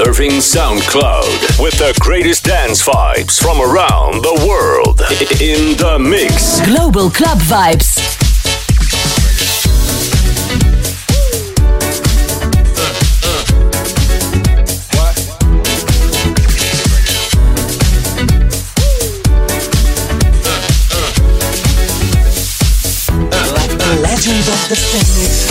Surfing SoundCloud with the greatest dance vibes from around the world. In the mix. Global Club Vibes. Legend of the Phoenix.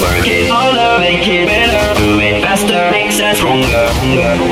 Work it harder, make it better, do it faster, make us stronger.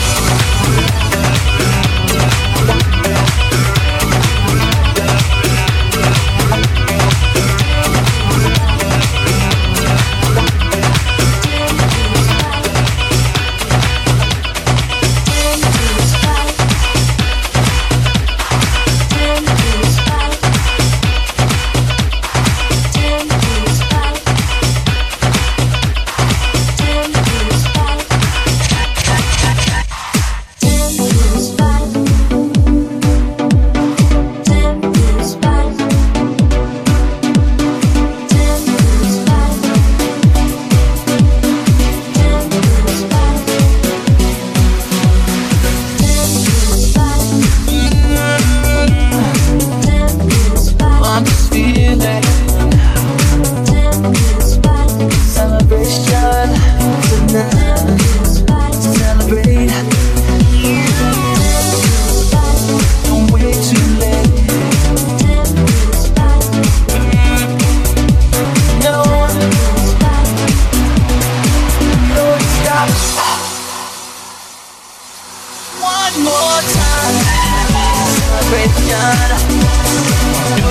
No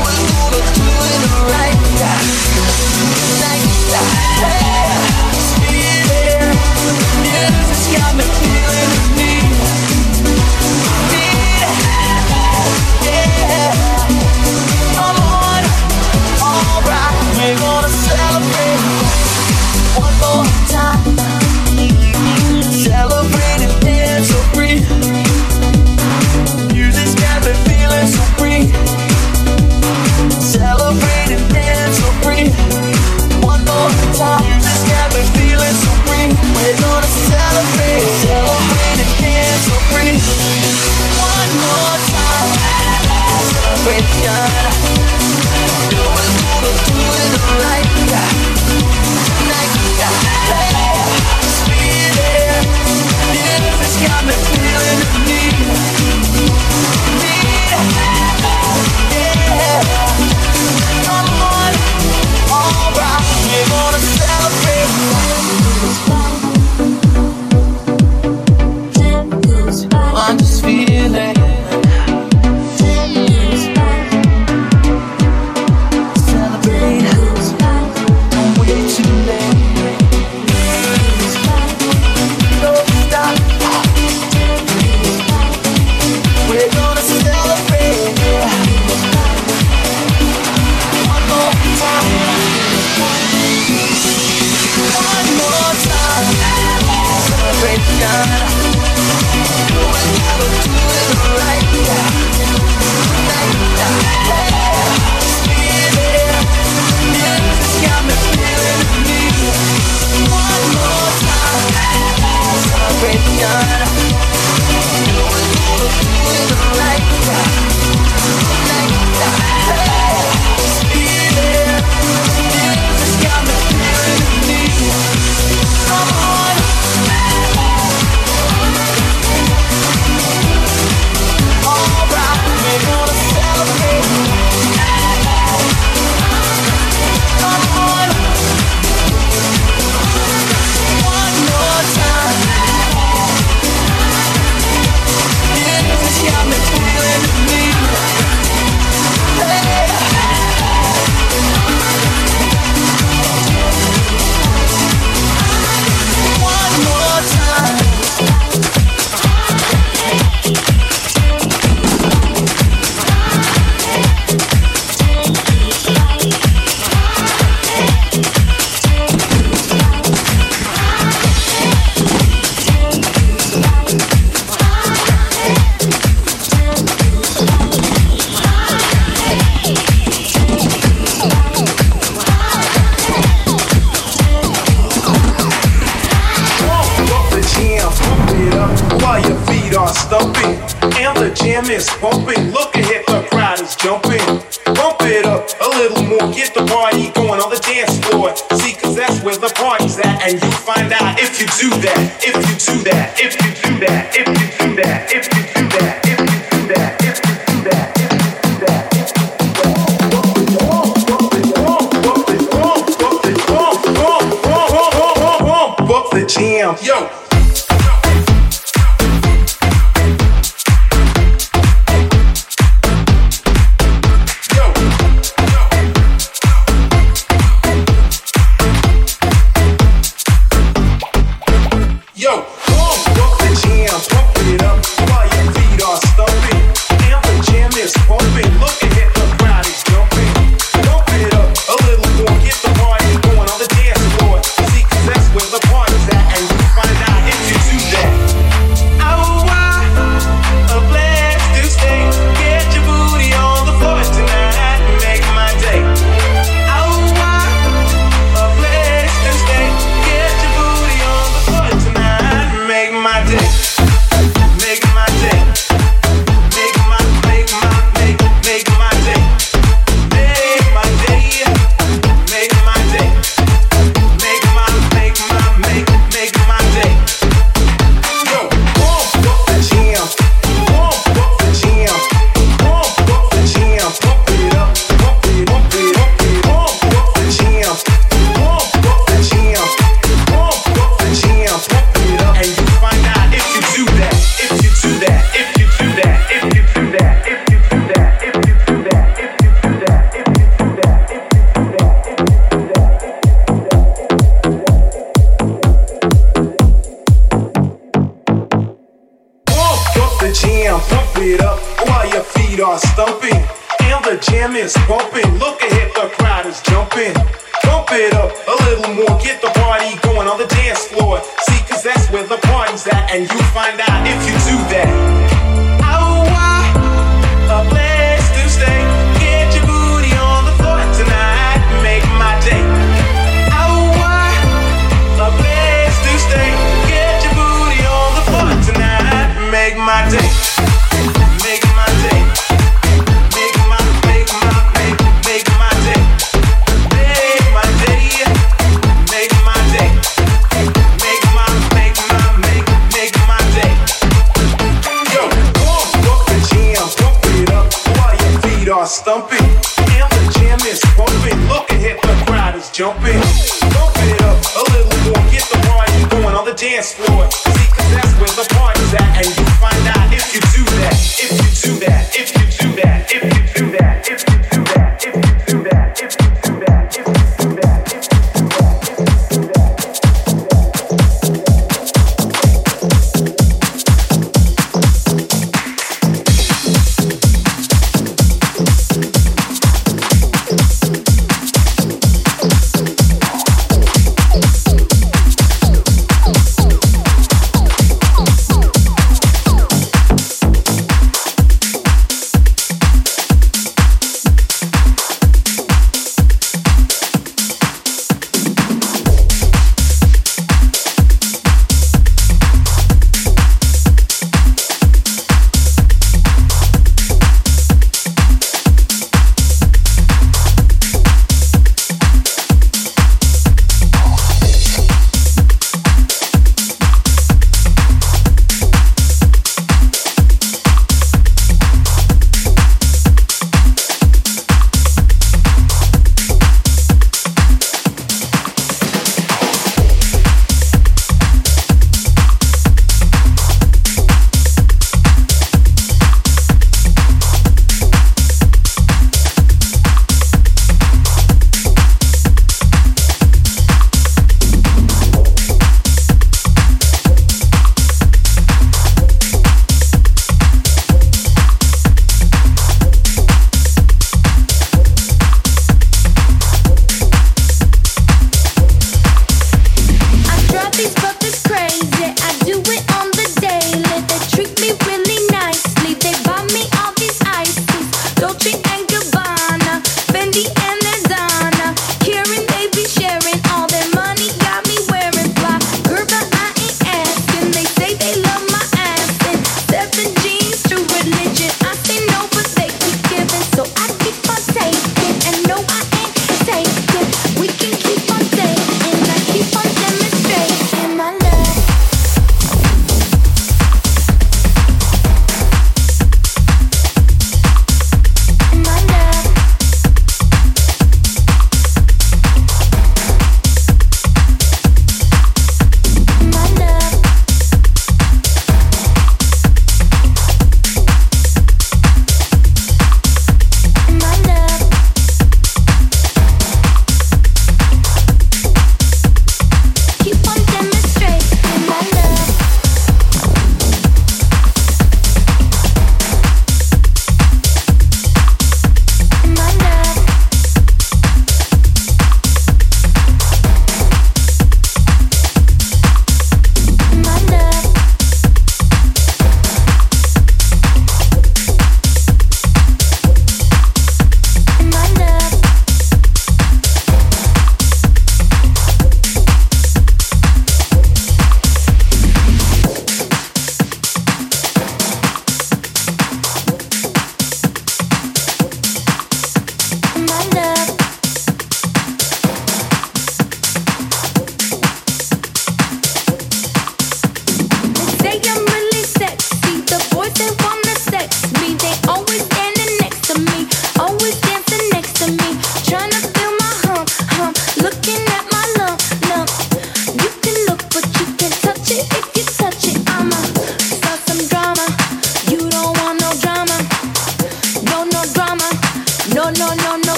one's gonna do it right. Like that.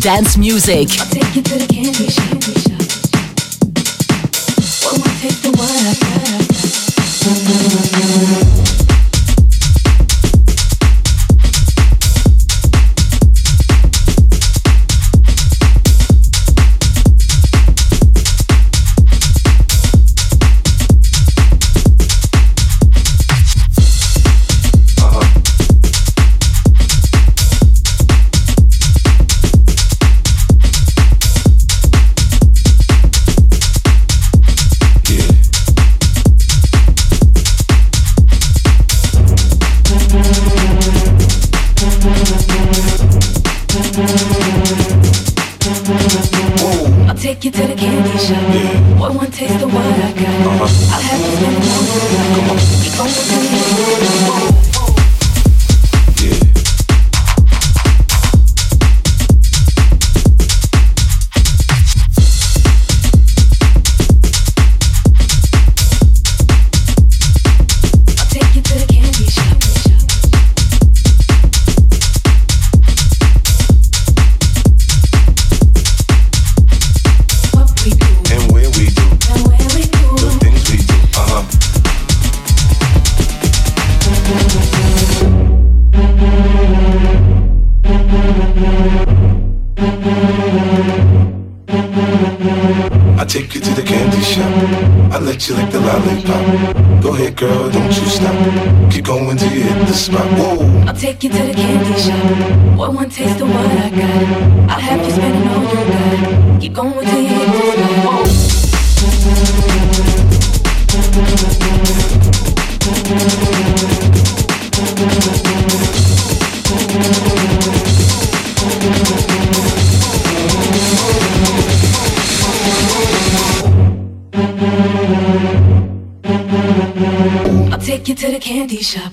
Dance music.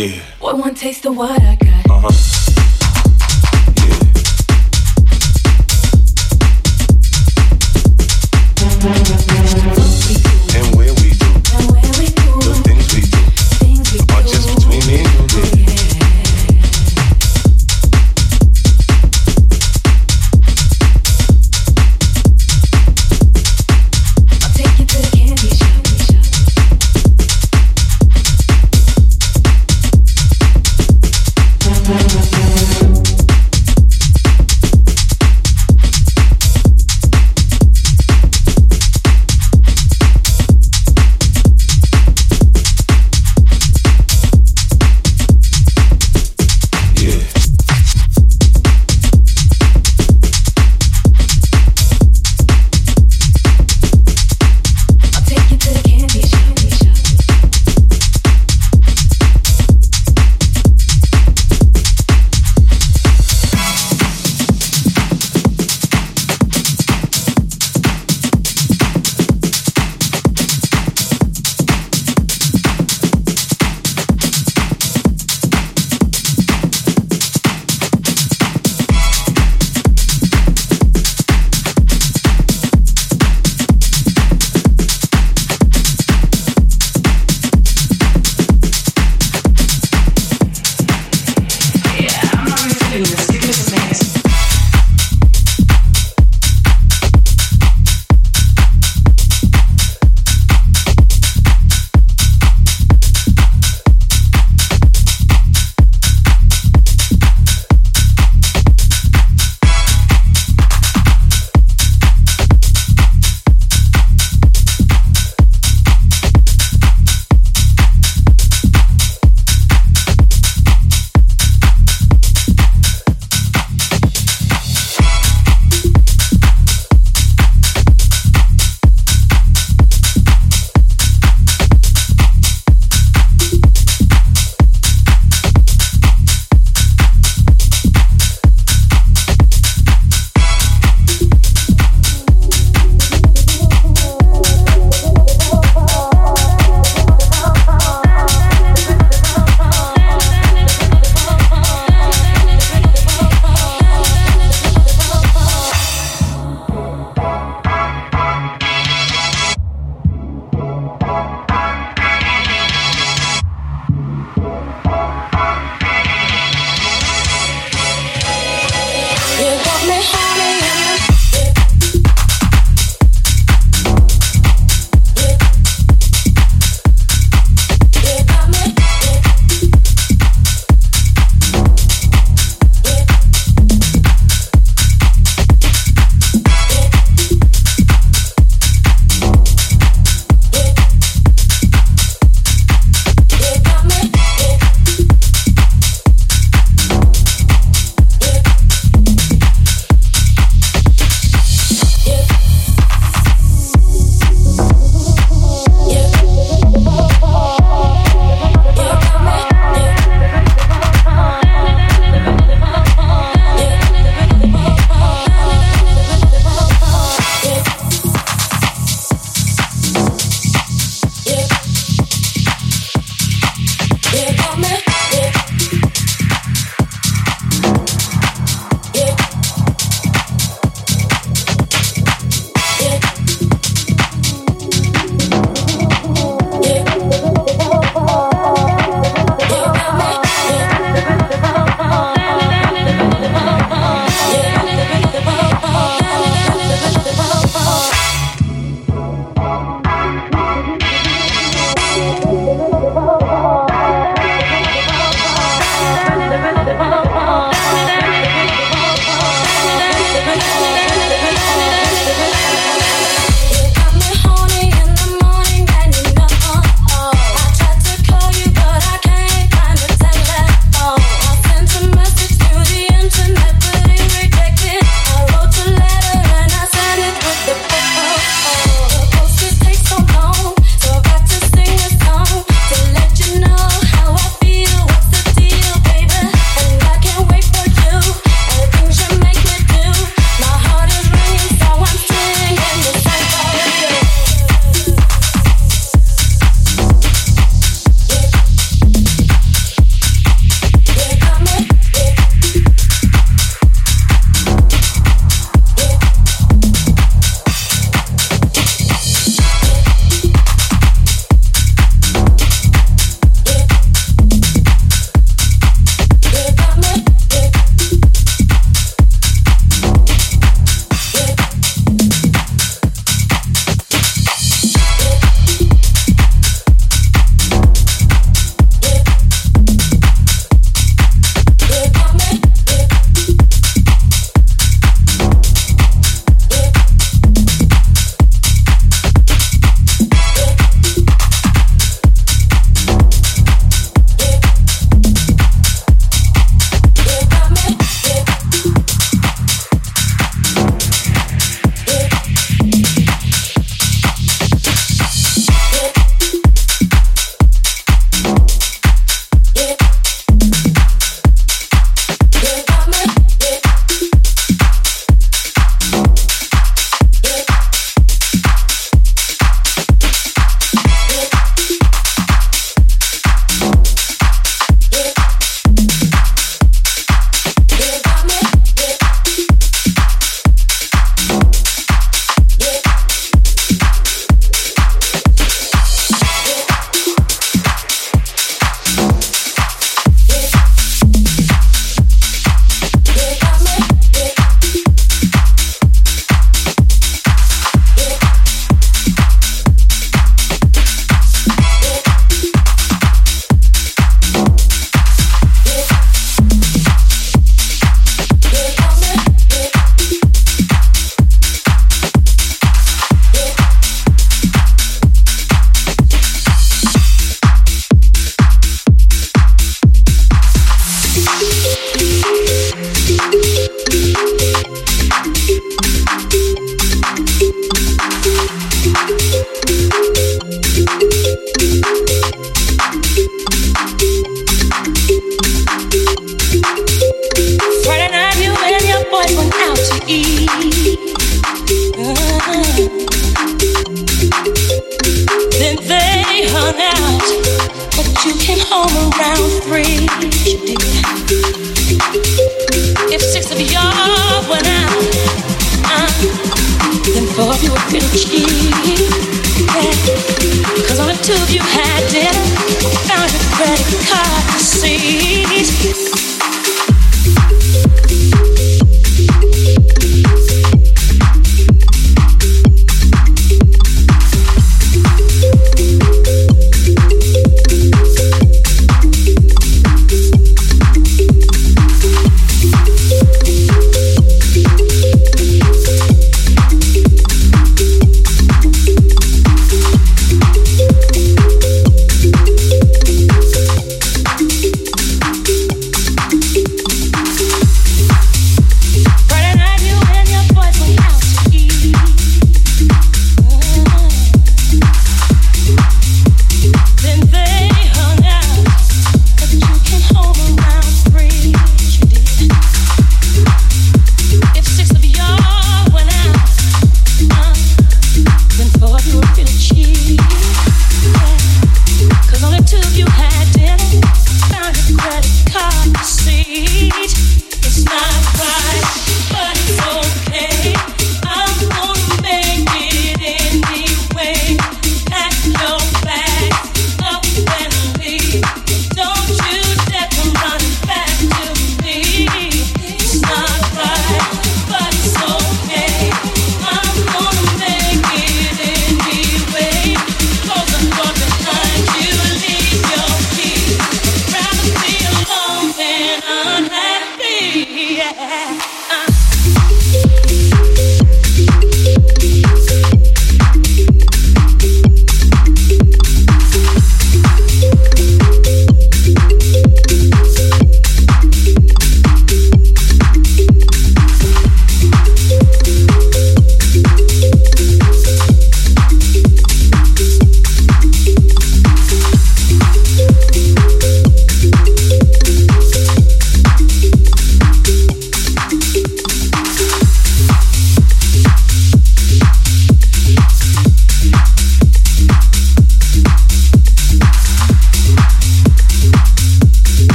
Yeah. Boy, one taste of what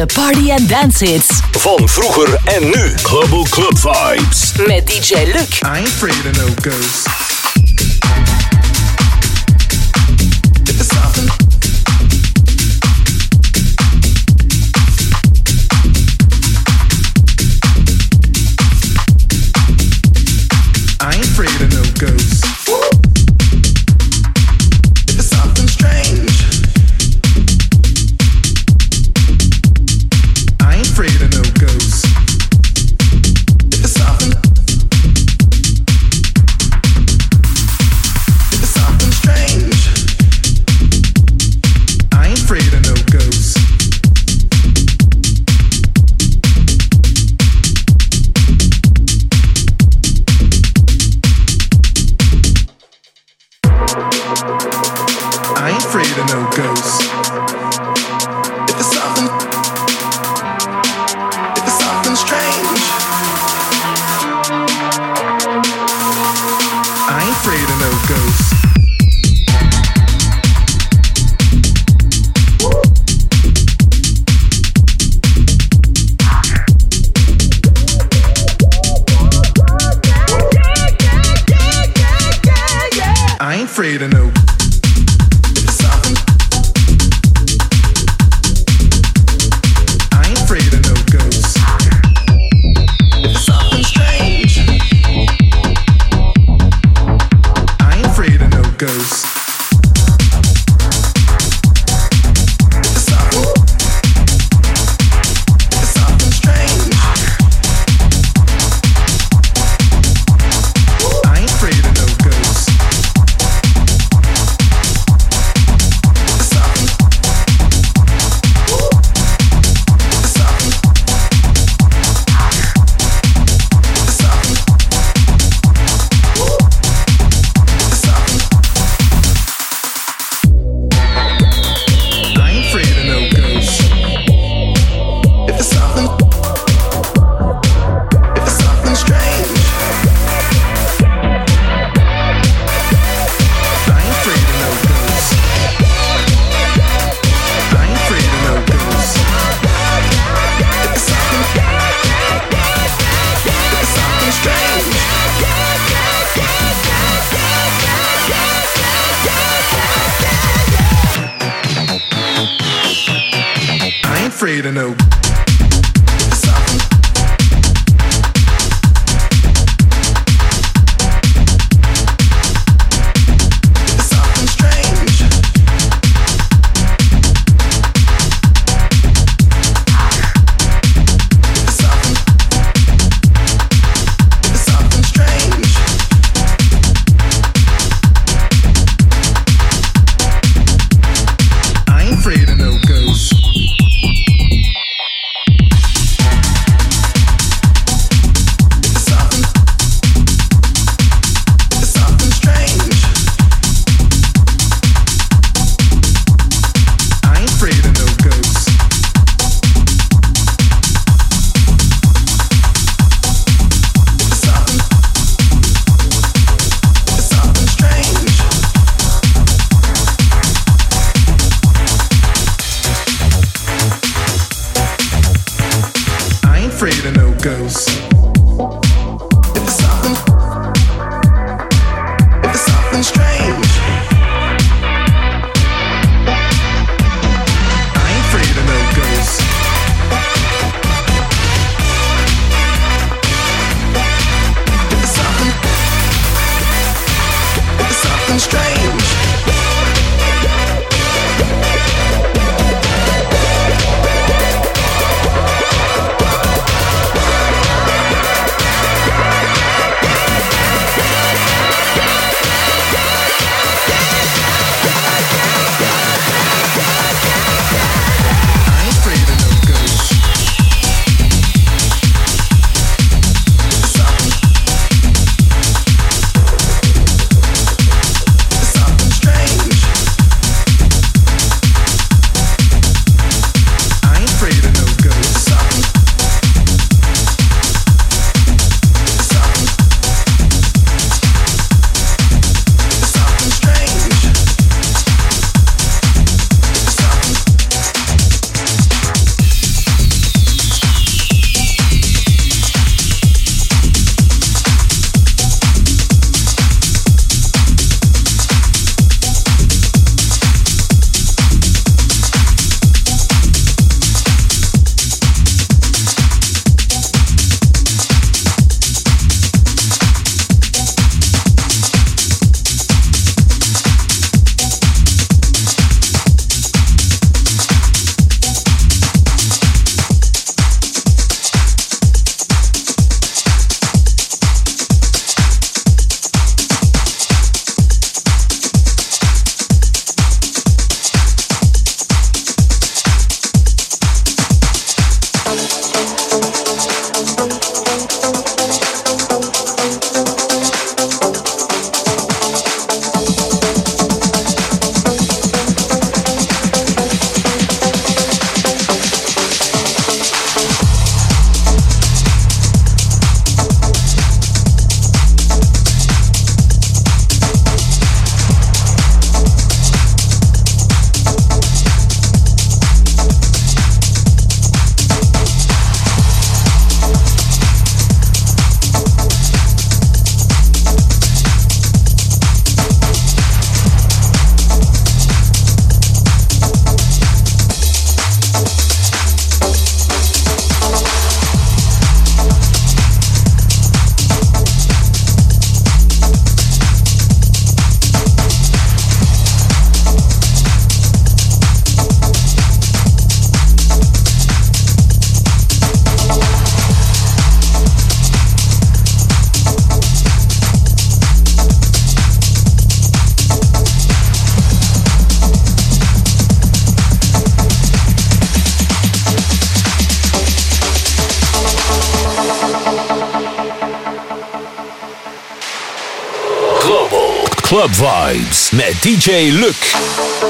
De party- dance dancehits. Van vroeger en nu. Global Club Vibes. Met DJ Luc. I afraid of no ghosts. afraid of no ghosts. Vibes met DJ Luc.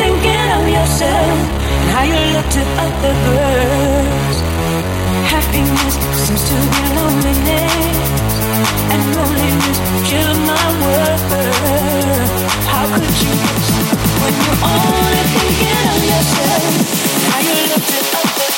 thinking of yourself and how you look to other girls. Happiness seems to be loneliness, and loneliness kills my word. How could you when you're only thinking of yourself and how you look to other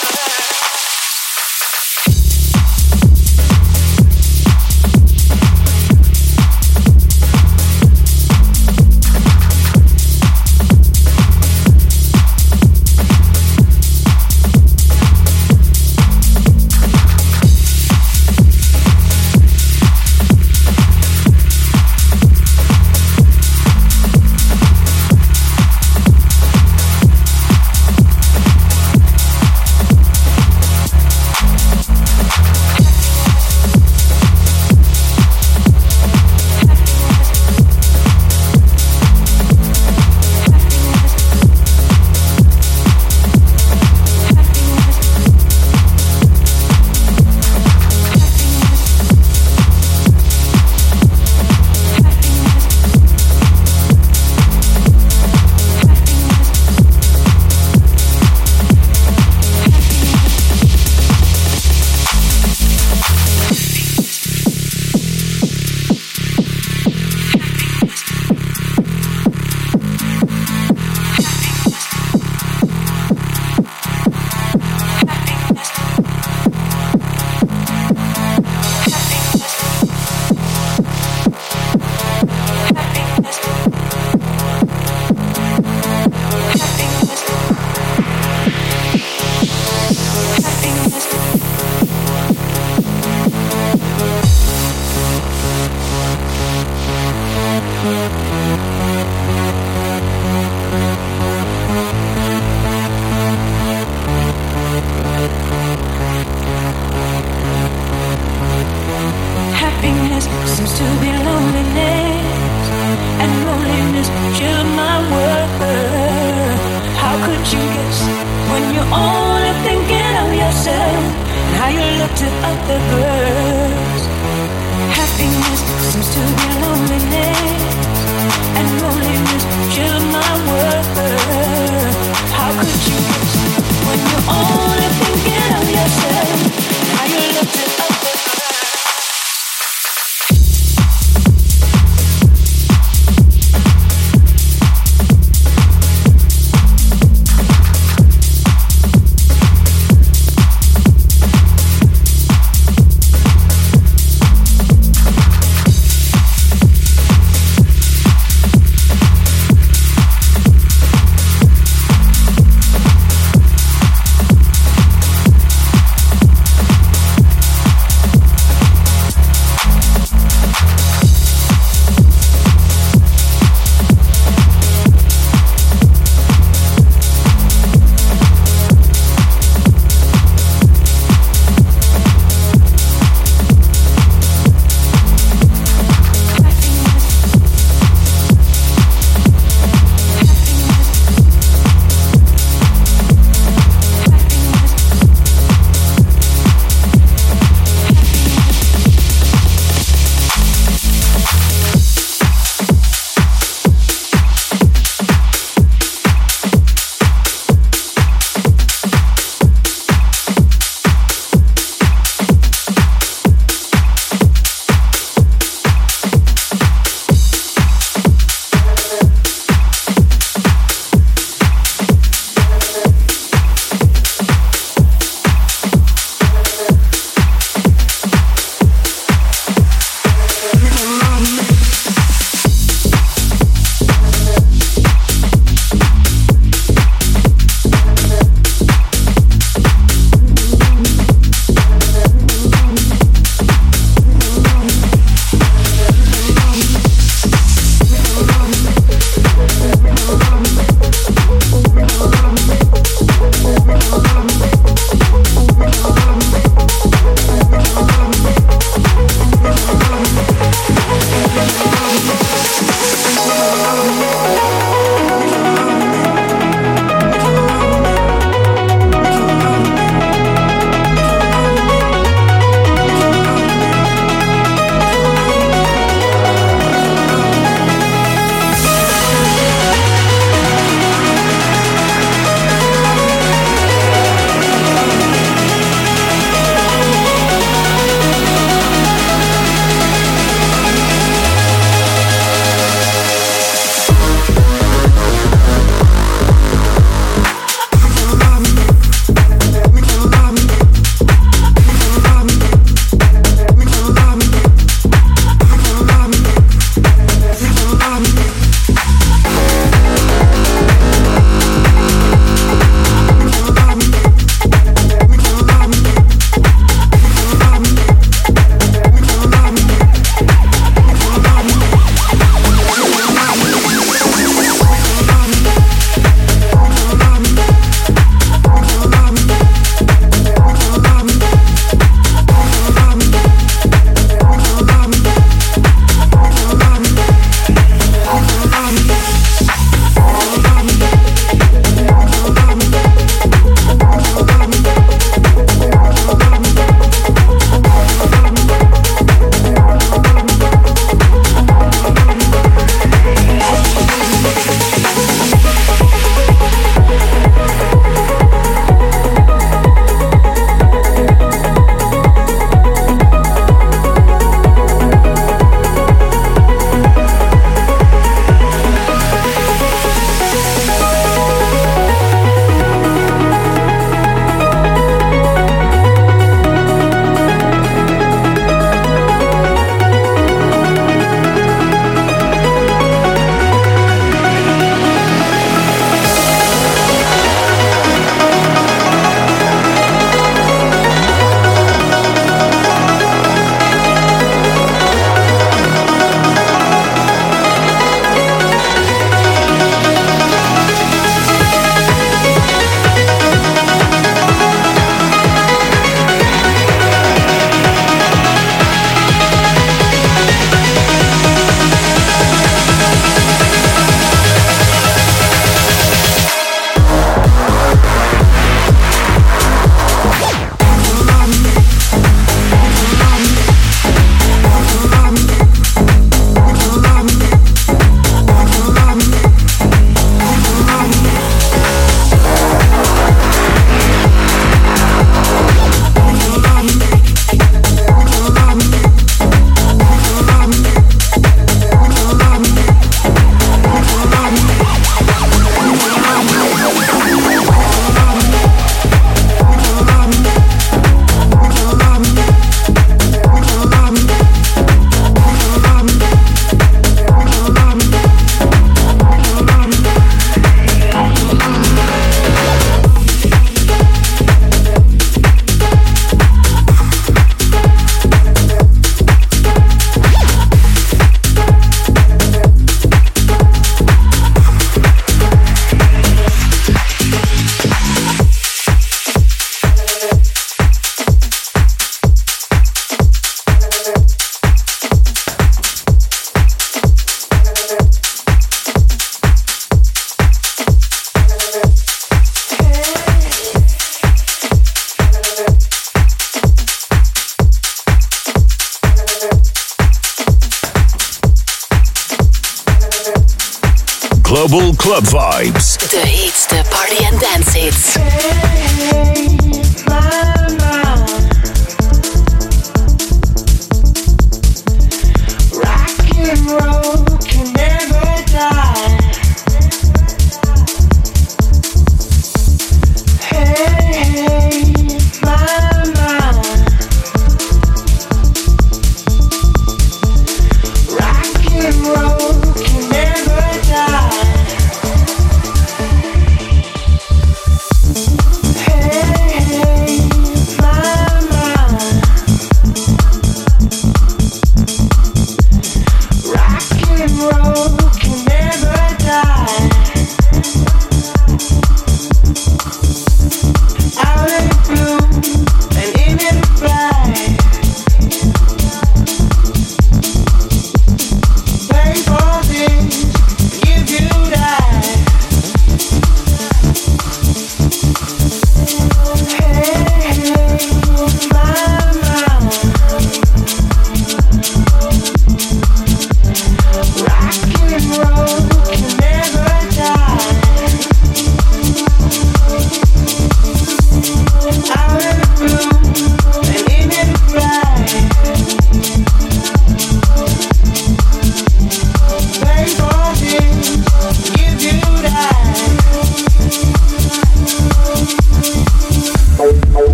Vibes.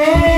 Hey.